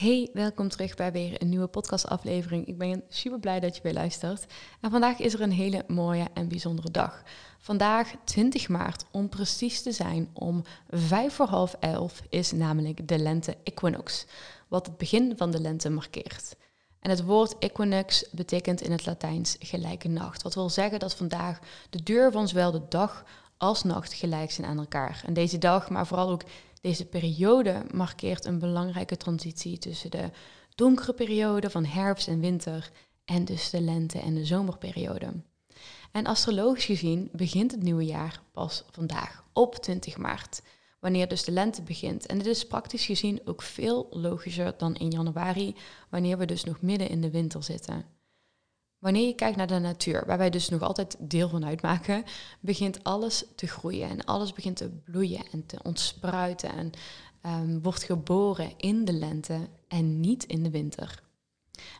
Hey, welkom terug bij weer een nieuwe podcastaflevering. Ik ben super blij dat je weer luistert. En vandaag is er een hele mooie en bijzondere dag. Vandaag, 20 maart, om precies te zijn, om vijf voor half elf, is namelijk de lente equinox, wat het begin van de lente markeert. En het woord equinox betekent in het Latijns gelijke nacht. Wat wil zeggen dat vandaag de deur van zowel de dag als nacht gelijk zijn aan elkaar. En deze dag, maar vooral ook deze periode markeert een belangrijke transitie tussen de donkere periode van herfst en winter en dus de lente- en de zomerperiode. En astrologisch gezien begint het nieuwe jaar pas vandaag, op 20 maart, wanneer dus de lente begint. En dit is praktisch gezien ook veel logischer dan in januari, wanneer we dus nog midden in de winter zitten. Wanneer je kijkt naar de natuur, waar wij dus nog altijd deel van uitmaken, begint alles te groeien en alles begint te bloeien en te ontspruiten en um, wordt geboren in de lente en niet in de winter.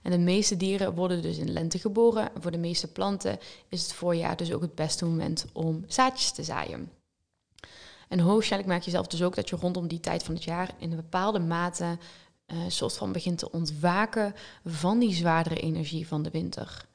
En de meeste dieren worden dus in lente geboren. Voor de meeste planten is het voorjaar dus ook het beste moment om zaadjes te zaaien. En hoogstwaarschijnlijk merk je zelf dus ook dat je rondom die tijd van het jaar in een bepaalde mate uh, soort van begint te ontwaken van die zwaardere energie van de winter.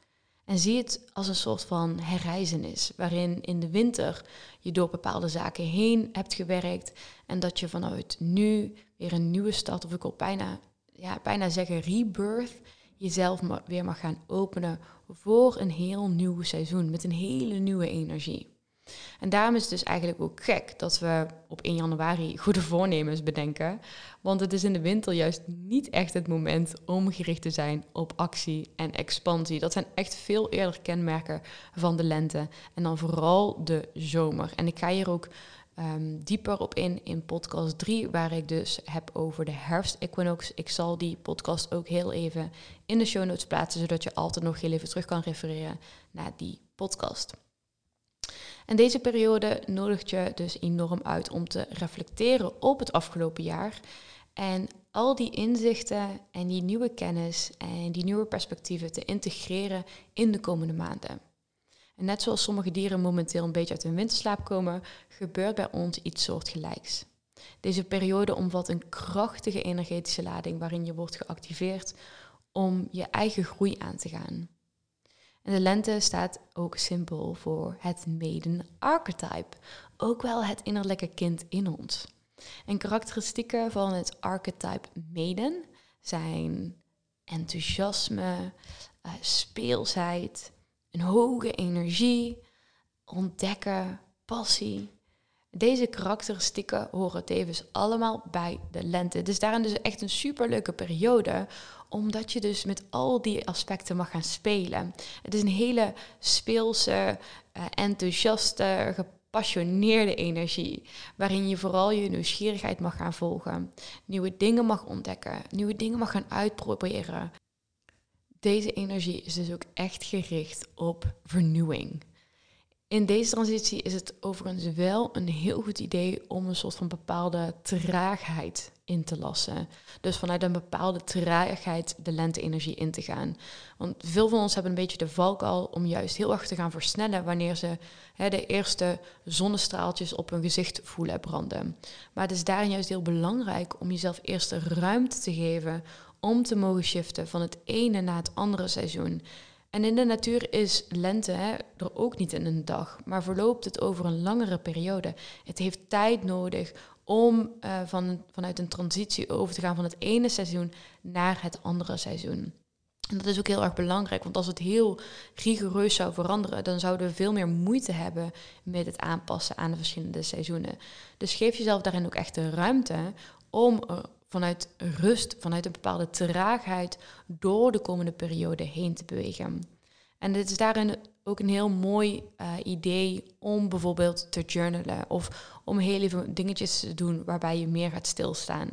En zie het als een soort van herreizenis, waarin in de winter je door bepaalde zaken heen hebt gewerkt en dat je vanuit nu weer een nieuwe start, of ik wil bijna, ja, bijna zeggen rebirth, jezelf weer mag gaan openen voor een heel nieuw seizoen met een hele nieuwe energie. En daarom is het dus eigenlijk ook gek dat we op 1 januari goede voornemens bedenken. Want het is in de winter juist niet echt het moment om gericht te zijn op actie en expansie. Dat zijn echt veel eerder kenmerken van de lente. En dan vooral de zomer. En ik ga hier ook um, dieper op in in podcast 3, waar ik dus heb over de herfst-equinox. Ik zal die podcast ook heel even in de show notes plaatsen, zodat je altijd nog heel even terug kan refereren naar die podcast. En deze periode nodigt je dus enorm uit om te reflecteren op het afgelopen jaar. En al die inzichten en die nieuwe kennis en die nieuwe perspectieven te integreren in de komende maanden. En net zoals sommige dieren momenteel een beetje uit hun winterslaap komen, gebeurt bij ons iets soortgelijks. Deze periode omvat een krachtige energetische lading waarin je wordt geactiveerd om je eigen groei aan te gaan. En de lente staat ook symbool voor het maiden archetype, ook wel het innerlijke kind in ons. En karakteristieken van het archetype maiden zijn enthousiasme, uh, speelsheid, een hoge energie, ontdekken, passie. Deze karakteristieken horen tevens allemaal bij de lente. Dus daarin dus echt een superleuke periode omdat je dus met al die aspecten mag gaan spelen. Het is een hele speelse, uh, enthousiaste, gepassioneerde energie. Waarin je vooral je nieuwsgierigheid mag gaan volgen. Nieuwe dingen mag ontdekken. Nieuwe dingen mag gaan uitproberen. Deze energie is dus ook echt gericht op vernieuwing. In deze transitie is het overigens wel een heel goed idee om een soort van bepaalde traagheid in te lassen. Dus vanuit een bepaalde traagheid de lente-energie in te gaan. Want veel van ons hebben een beetje de valkuil om juist heel erg te gaan versnellen wanneer ze hè, de eerste zonnestraaltjes op hun gezicht voelen branden. Maar het is daarin juist heel belangrijk om jezelf eerst de ruimte te geven om te mogen shiften van het ene naar het andere seizoen. En in de natuur is lente hè, er ook niet in een dag, maar verloopt het over een langere periode. Het heeft tijd nodig om uh, van, vanuit een transitie over te gaan van het ene seizoen naar het andere seizoen. En dat is ook heel erg belangrijk, want als het heel rigoureus zou veranderen, dan zouden we veel meer moeite hebben met het aanpassen aan de verschillende seizoenen. Dus geef jezelf daarin ook echt de ruimte om vanuit rust, vanuit een bepaalde traagheid door de komende periode heen te bewegen. En dit is daarin ook een heel mooi uh, idee om bijvoorbeeld te journalen of om heel even dingetjes te doen waarbij je meer gaat stilstaan.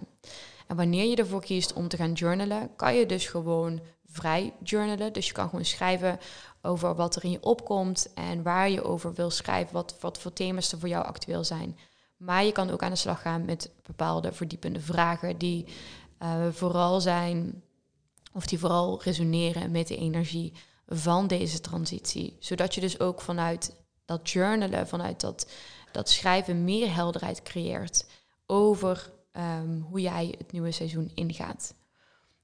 En wanneer je ervoor kiest om te gaan journalen, kan je dus gewoon vrij journalen. Dus je kan gewoon schrijven over wat er in je opkomt en waar je over wil schrijven, wat, wat voor thema's er voor jou actueel zijn. Maar je kan ook aan de slag gaan met bepaalde verdiepende vragen die uh, vooral zijn, of die vooral resoneren met de energie van deze transitie. Zodat je dus ook vanuit dat journalen, vanuit dat, dat schrijven meer helderheid creëert over um, hoe jij het nieuwe seizoen ingaat.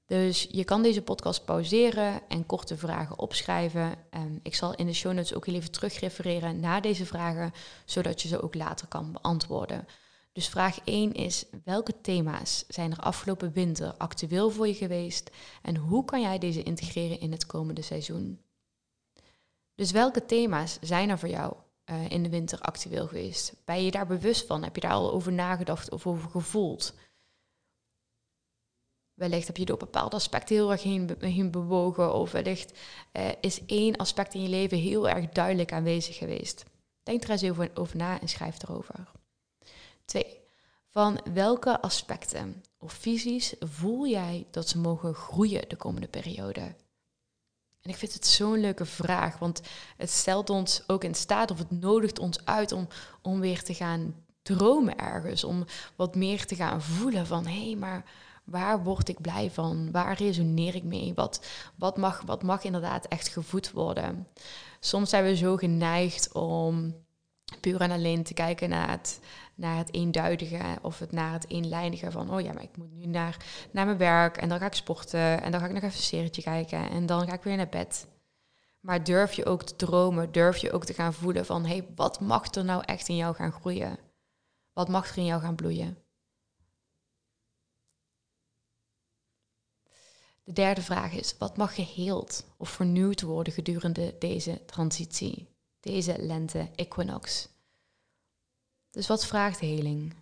Dus je kan deze podcast pauzeren en korte vragen opschrijven. Um, ik zal in de show notes ook heel even terugrefereren naar deze vragen, zodat je ze ook later kan beantwoorden. Dus vraag 1 is: welke thema's zijn er afgelopen winter actueel voor je geweest en hoe kan jij deze integreren in het komende seizoen? Dus welke thema's zijn er voor jou uh, in de winter actueel geweest? Ben je daar bewust van? Heb je daar al over nagedacht of over gevoeld? Wellicht heb je door bepaalde aspecten heel erg heen, heen bewogen, of wellicht uh, is één aspect in je leven heel erg duidelijk aanwezig geweest. Denk er eens over, over na en schrijf erover. Twee, van welke aspecten of visies voel jij dat ze mogen groeien de komende periode? En ik vind het zo'n leuke vraag, want het stelt ons ook in staat of het nodigt ons uit om, om weer te gaan dromen ergens, om wat meer te gaan voelen van hé, hey, maar waar word ik blij van? Waar resoneer ik mee? Wat, wat, mag, wat mag inderdaad echt gevoed worden? Soms zijn we zo geneigd om puur en alleen te kijken naar het, naar het eenduidige of het naar het eenlijnige van, oh ja, maar ik moet nu naar, naar mijn werk en dan ga ik sporten en dan ga ik nog even een serietje kijken en dan ga ik weer naar bed. Maar durf je ook te dromen, durf je ook te gaan voelen van, hé, hey, wat mag er nou echt in jou gaan groeien? Wat mag er in jou gaan bloeien? De derde vraag is, wat mag geheeld of vernieuwd worden gedurende deze transitie, deze lente-equinox? Dus wat vraagt heling?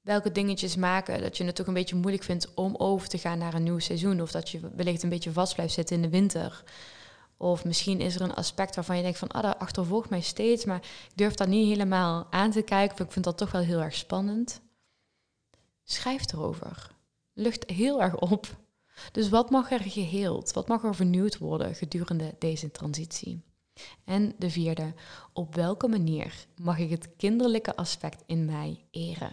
Welke dingetjes maken dat je het toch een beetje moeilijk vindt om over te gaan naar een nieuw seizoen? Of dat je wellicht een beetje vast blijft zitten in de winter? Of misschien is er een aspect waarvan je denkt van, ah, dat achtervolgt mij steeds, maar ik durf dat niet helemaal aan te kijken, of ik vind dat toch wel heel erg spannend. Schrijf erover. Lucht heel erg op. Dus wat mag er geheeld, wat mag er vernieuwd worden gedurende deze transitie? En de vierde, op welke manier mag ik het kinderlijke aspect in mij eren?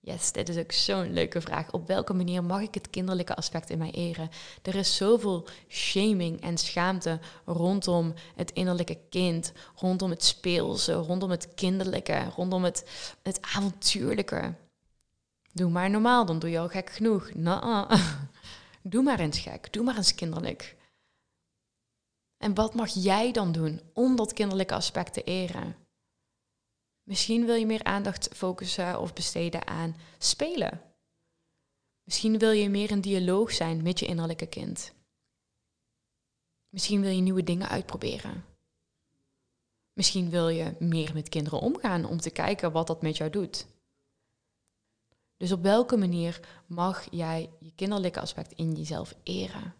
Yes, dit is ook zo'n leuke vraag. Op welke manier mag ik het kinderlijke aspect in mij eren? Er is zoveel shaming en schaamte rondom het innerlijke kind, rondom het speelse, rondom het kinderlijke, rondom het, het avontuurlijke. Doe maar normaal, dan doe je al gek genoeg. Nou, doe maar eens gek, doe maar eens kinderlijk. En wat mag jij dan doen om dat kinderlijke aspect te eren? Misschien wil je meer aandacht focussen of besteden aan spelen. Misschien wil je meer in dialoog zijn met je innerlijke kind. Misschien wil je nieuwe dingen uitproberen. Misschien wil je meer met kinderen omgaan om te kijken wat dat met jou doet. Dus op welke manier mag jij je kinderlijke aspect in jezelf eren?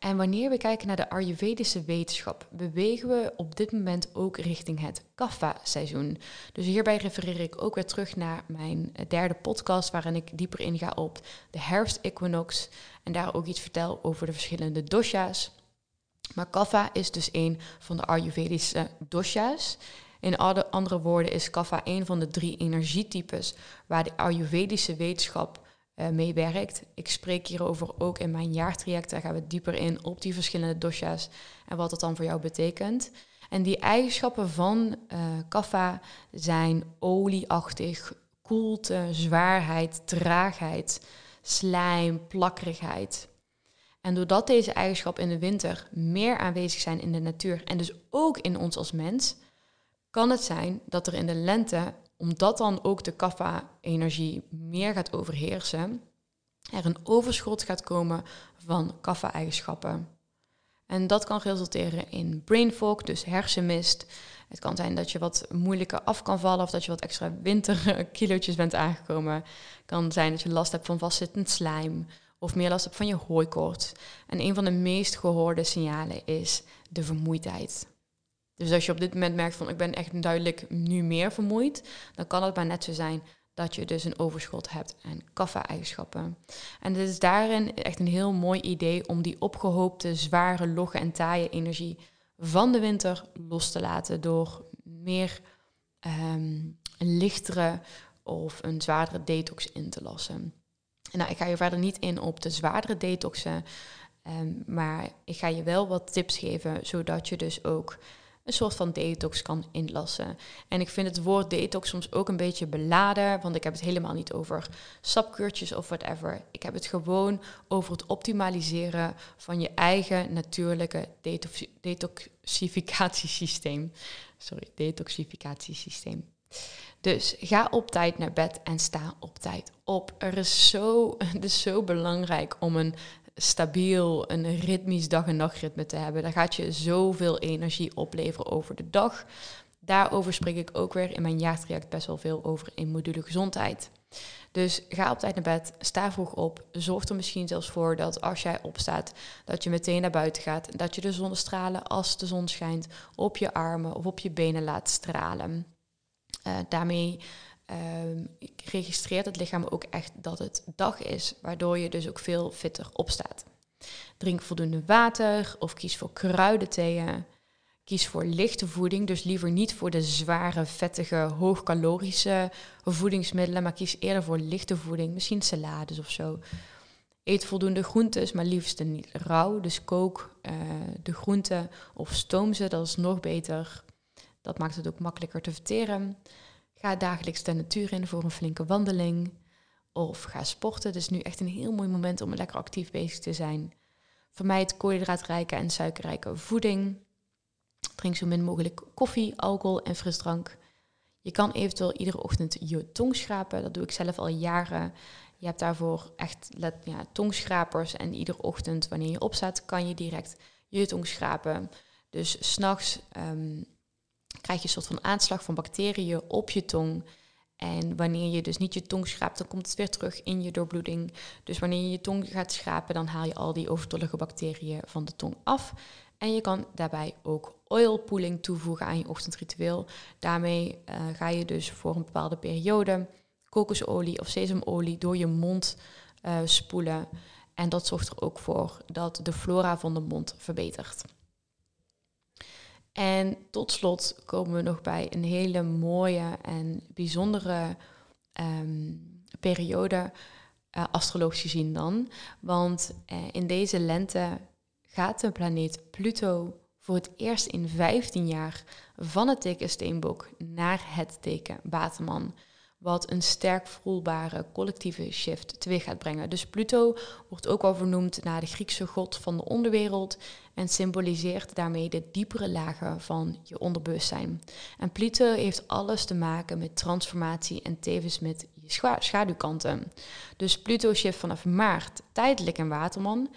En wanneer we kijken naar de Ayurvedische wetenschap, bewegen we op dit moment ook richting het Kapha-seizoen. Dus hierbij refereer ik ook weer terug naar mijn derde podcast, waarin ik dieper inga op de herfst-equinox en daar ook iets vertel over de verschillende dosha's. Maar Kapha is dus een van de Ayurvedische dosha's. In andere woorden is Kapha een van de drie energietypes waar de Ayurvedische wetenschap uh, mee werkt. Ik spreek hierover ook in mijn jaartraject. Daar gaan we dieper in op die verschillende dosha's en wat dat dan voor jou betekent. En die eigenschappen van uh, kapha zijn olieachtig, koelte, zwaarheid, traagheid, slijm, plakkerigheid. En doordat deze eigenschappen in de winter meer aanwezig zijn in de natuur en dus ook in ons als mens, kan het zijn dat er in de lente omdat dan ook de kaffa-energie meer gaat overheersen, er een overschot gaat komen van kaffa-eigenschappen. En dat kan resulteren in brain fog, dus hersenmist. Het kan zijn dat je wat moeilijker af kan vallen of dat je wat extra winterkilootjes bent aangekomen. Het kan zijn dat je last hebt van vastzittend slijm of meer last hebt van je hooikoorts. En een van de meest gehoorde signalen is de vermoeidheid. Dus als je op dit moment merkt van ik ben echt duidelijk nu meer vermoeid, dan kan het maar net zo zijn dat je dus een overschot hebt aan kaffa-eigenschappen. En het is daarin echt een heel mooi idee om die opgehoopte, zware, logge en taaie energie van de winter los te laten door meer um, een lichtere of een zwaardere detox in te lassen. Nou, ik ga je verder niet in op de zwaardere detoxen, um, maar ik ga je wel wat tips geven, zodat je dus ook een soort van detox kan inlassen. En ik vind het woord detox soms ook een beetje beladen, want ik heb het helemaal niet over sapkeurtjes of whatever. Ik heb het gewoon over het optimaliseren van je eigen natuurlijke detox detoxificatiesysteem. Sorry, detoxificatiesysteem. Dus ga op tijd naar bed en sta op tijd op. Er is zo, het is zo belangrijk om een stabiel, een ritmisch dag- en nachtritme te hebben. Daar gaat je zoveel energie opleveren over de dag. Daarover spreek ik ook weer in mijn jaartraject best wel veel over in module gezondheid. Dus ga op tijd naar bed, sta vroeg op. Zorg er misschien zelfs voor dat als jij opstaat, dat je meteen naar buiten gaat. Dat je de zonnestralen, als de zon schijnt, op je armen of op je benen laat stralen. Uh, daarmee uh, registreert het lichaam ook echt dat het dag is, waardoor je dus ook veel fitter opstaat. Drink voldoende water of kies voor kruidentheeën. Kies voor lichte voeding, dus liever niet voor de zware, vettige, hoogcalorische voedingsmiddelen, maar kies eerder voor lichte voeding, misschien salades of zo. Eet voldoende groentes, maar liefst niet rauw. Dus kook uh, de groenten of stoom ze, dat is nog beter. Dat maakt het ook makkelijker te verteren. Ga dagelijks de natuur in voor een flinke wandeling. Of ga sporten. Het is nu echt een heel mooi moment om lekker actief bezig te zijn. Vermijd koolhydraatrijke en suikerrijke voeding. Drink zo min mogelijk koffie, alcohol en frisdrank. Je kan eventueel iedere ochtend je tong schrapen. Dat doe ik zelf al jaren. Je hebt daarvoor echt ja, tongschrapers. En iedere ochtend, wanneer je opstaat, kan je direct je tong schrapen. Dus s'nachts um, krijg je een soort van aanslag van bacteriën op je tong. En wanneer je dus niet je tong schraapt, dan komt het weer terug in je doorbloeding. Dus wanneer je je tong gaat schrapen, dan haal je al die overtollige bacteriën van de tong af. En je kan daarbij ook oil pooling toevoegen aan je ochtendritueel. Daarmee uh, ga je dus voor een bepaalde periode kokosolie of sesamolie door je mond uh, spoelen. En dat zorgt er ook voor dat de flora van de mond verbetert. En tot slot komen we nog bij een hele mooie en bijzondere um, periode, uh, astrologisch gezien dan. Want uh, in deze lente gaat de planeet Pluto voor het eerst in 15 jaar van het teken Steenbok naar het teken Waterman wat een sterk voelbare collectieve shift teweeg gaat brengen. Dus Pluto wordt ook wel vernoemd naar de Griekse god van de onderwereld en symboliseert daarmee de diepere lagen van je onderbewustzijn. En Pluto heeft alles te maken met transformatie en tevens met je schaduwkanten. Dus Pluto shift vanaf maart tijdelijk in Waterman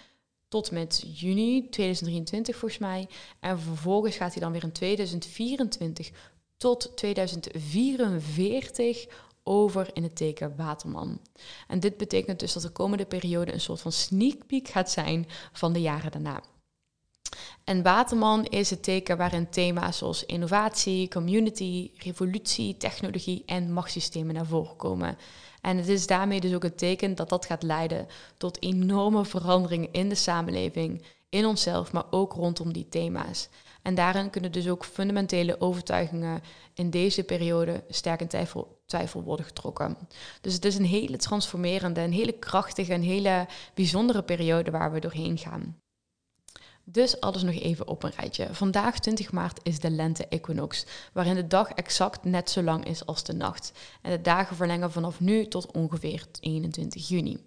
tot met juni 2023 volgens mij. En vervolgens gaat hij dan weer in 2024 tot 2044 over in het teken Waterman. En dit betekent dus dat de komende periode een soort van sneak peek gaat zijn van de jaren daarna. En Waterman is het teken waarin thema's zoals innovatie, community, revolutie, technologie en machtssystemen naar voren komen. En het is daarmee dus ook het teken dat dat gaat leiden tot enorme veranderingen in de samenleving, in onszelf, maar ook rondom die thema's. En daarin kunnen dus ook fundamentele overtuigingen in deze periode sterk in twijfel, twijfel worden getrokken. Dus het is een hele transformerende, een hele krachtige, een hele bijzondere periode waar we doorheen gaan. Dus alles nog even op een rijtje. Vandaag 20 maart is de lente-equinox, waarin de dag exact net zo lang is als de nacht. En de dagen verlengen vanaf nu tot ongeveer 21 juni.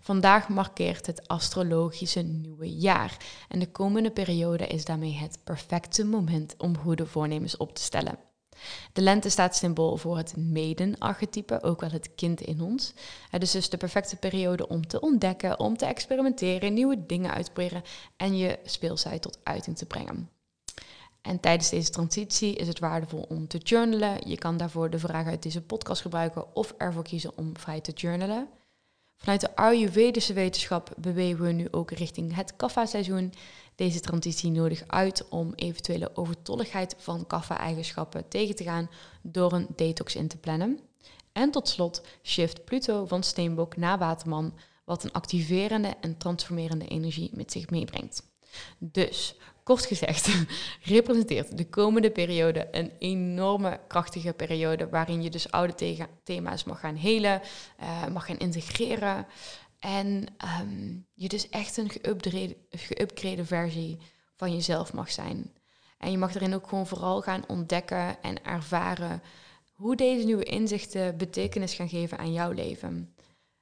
Vandaag markeert het astrologische nieuwe jaar en de komende periode is daarmee het perfecte moment om goede voornemens op te stellen. De lente staat symbool voor het maiden-archetype, ook wel het kind in ons. Het is dus de perfecte periode om te ontdekken, om te experimenteren, nieuwe dingen uit te proberen en je speelsheid tot uiting te brengen. En tijdens deze transitie is het waardevol om te journalen. Je kan daarvoor de vraag uit deze podcast gebruiken of ervoor kiezen om vrij te journalen. Vanuit de Ayurvedische wetenschap bewegen we nu ook richting het kaffa-seizoen. Deze transitie nodig uit om eventuele overtolligheid van kaffa-eigenschappen tegen te gaan door een detox in te plannen. En tot slot shift Pluto van Steenbok naar Waterman, wat een activerende en transformerende energie met zich meebrengt. Dus Kort gezegd, representeert de komende periode een enorme krachtige periode waarin je dus oude thema's mag gaan helen, uh, mag gaan integreren en ehm, je dus echt een geüpgrade versie van jezelf mag zijn. En je mag erin ook gewoon vooral gaan ontdekken en ervaren hoe deze nieuwe inzichten betekenis gaan geven aan jouw leven.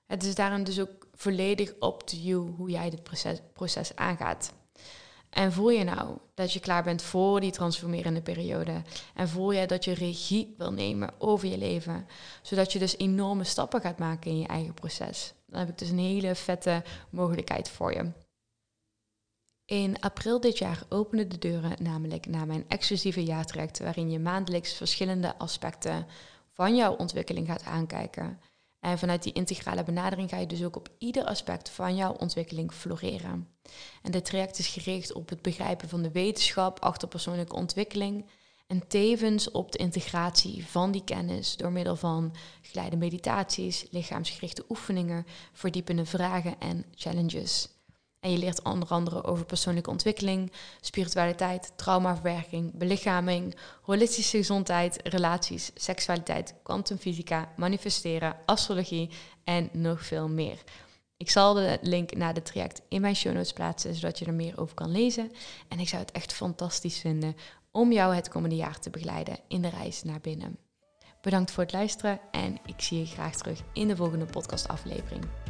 Het is daarom dus ook volledig up to you hoe jij dit proces, proces aangaat. En voel je nou dat je klaar bent voor die transformerende periode? En voel je dat je regie wil nemen over je leven, zodat je dus enorme stappen gaat maken in je eigen proces? Dan heb ik dus een hele vette mogelijkheid voor je. In april dit jaar openen de deuren namelijk naar mijn exclusieve jaartraject, waarin je maandelijks verschillende aspecten van jouw ontwikkeling gaat aankijken. En vanuit die integrale benadering ga je dus ook op ieder aspect van jouw ontwikkeling floreren. En dit traject is gericht op het begrijpen van de wetenschap achter persoonlijke ontwikkeling en tevens op de integratie van die kennis door middel van geleide meditaties, lichaamsgerichte oefeningen, verdiepende vragen en challenges. En je leert onder andere over persoonlijke ontwikkeling, spiritualiteit, traumaverwerking, belichaming, holistische gezondheid, relaties, seksualiteit, kwantumfysica, manifesteren, astrologie en nog veel meer. Ik zal de link naar de traject in mijn show notes plaatsen, zodat je er meer over kan lezen. En ik zou het echt fantastisch vinden om jou het komende jaar te begeleiden in de reis naar binnen. Bedankt voor het luisteren en ik zie je graag terug in de volgende podcastaflevering.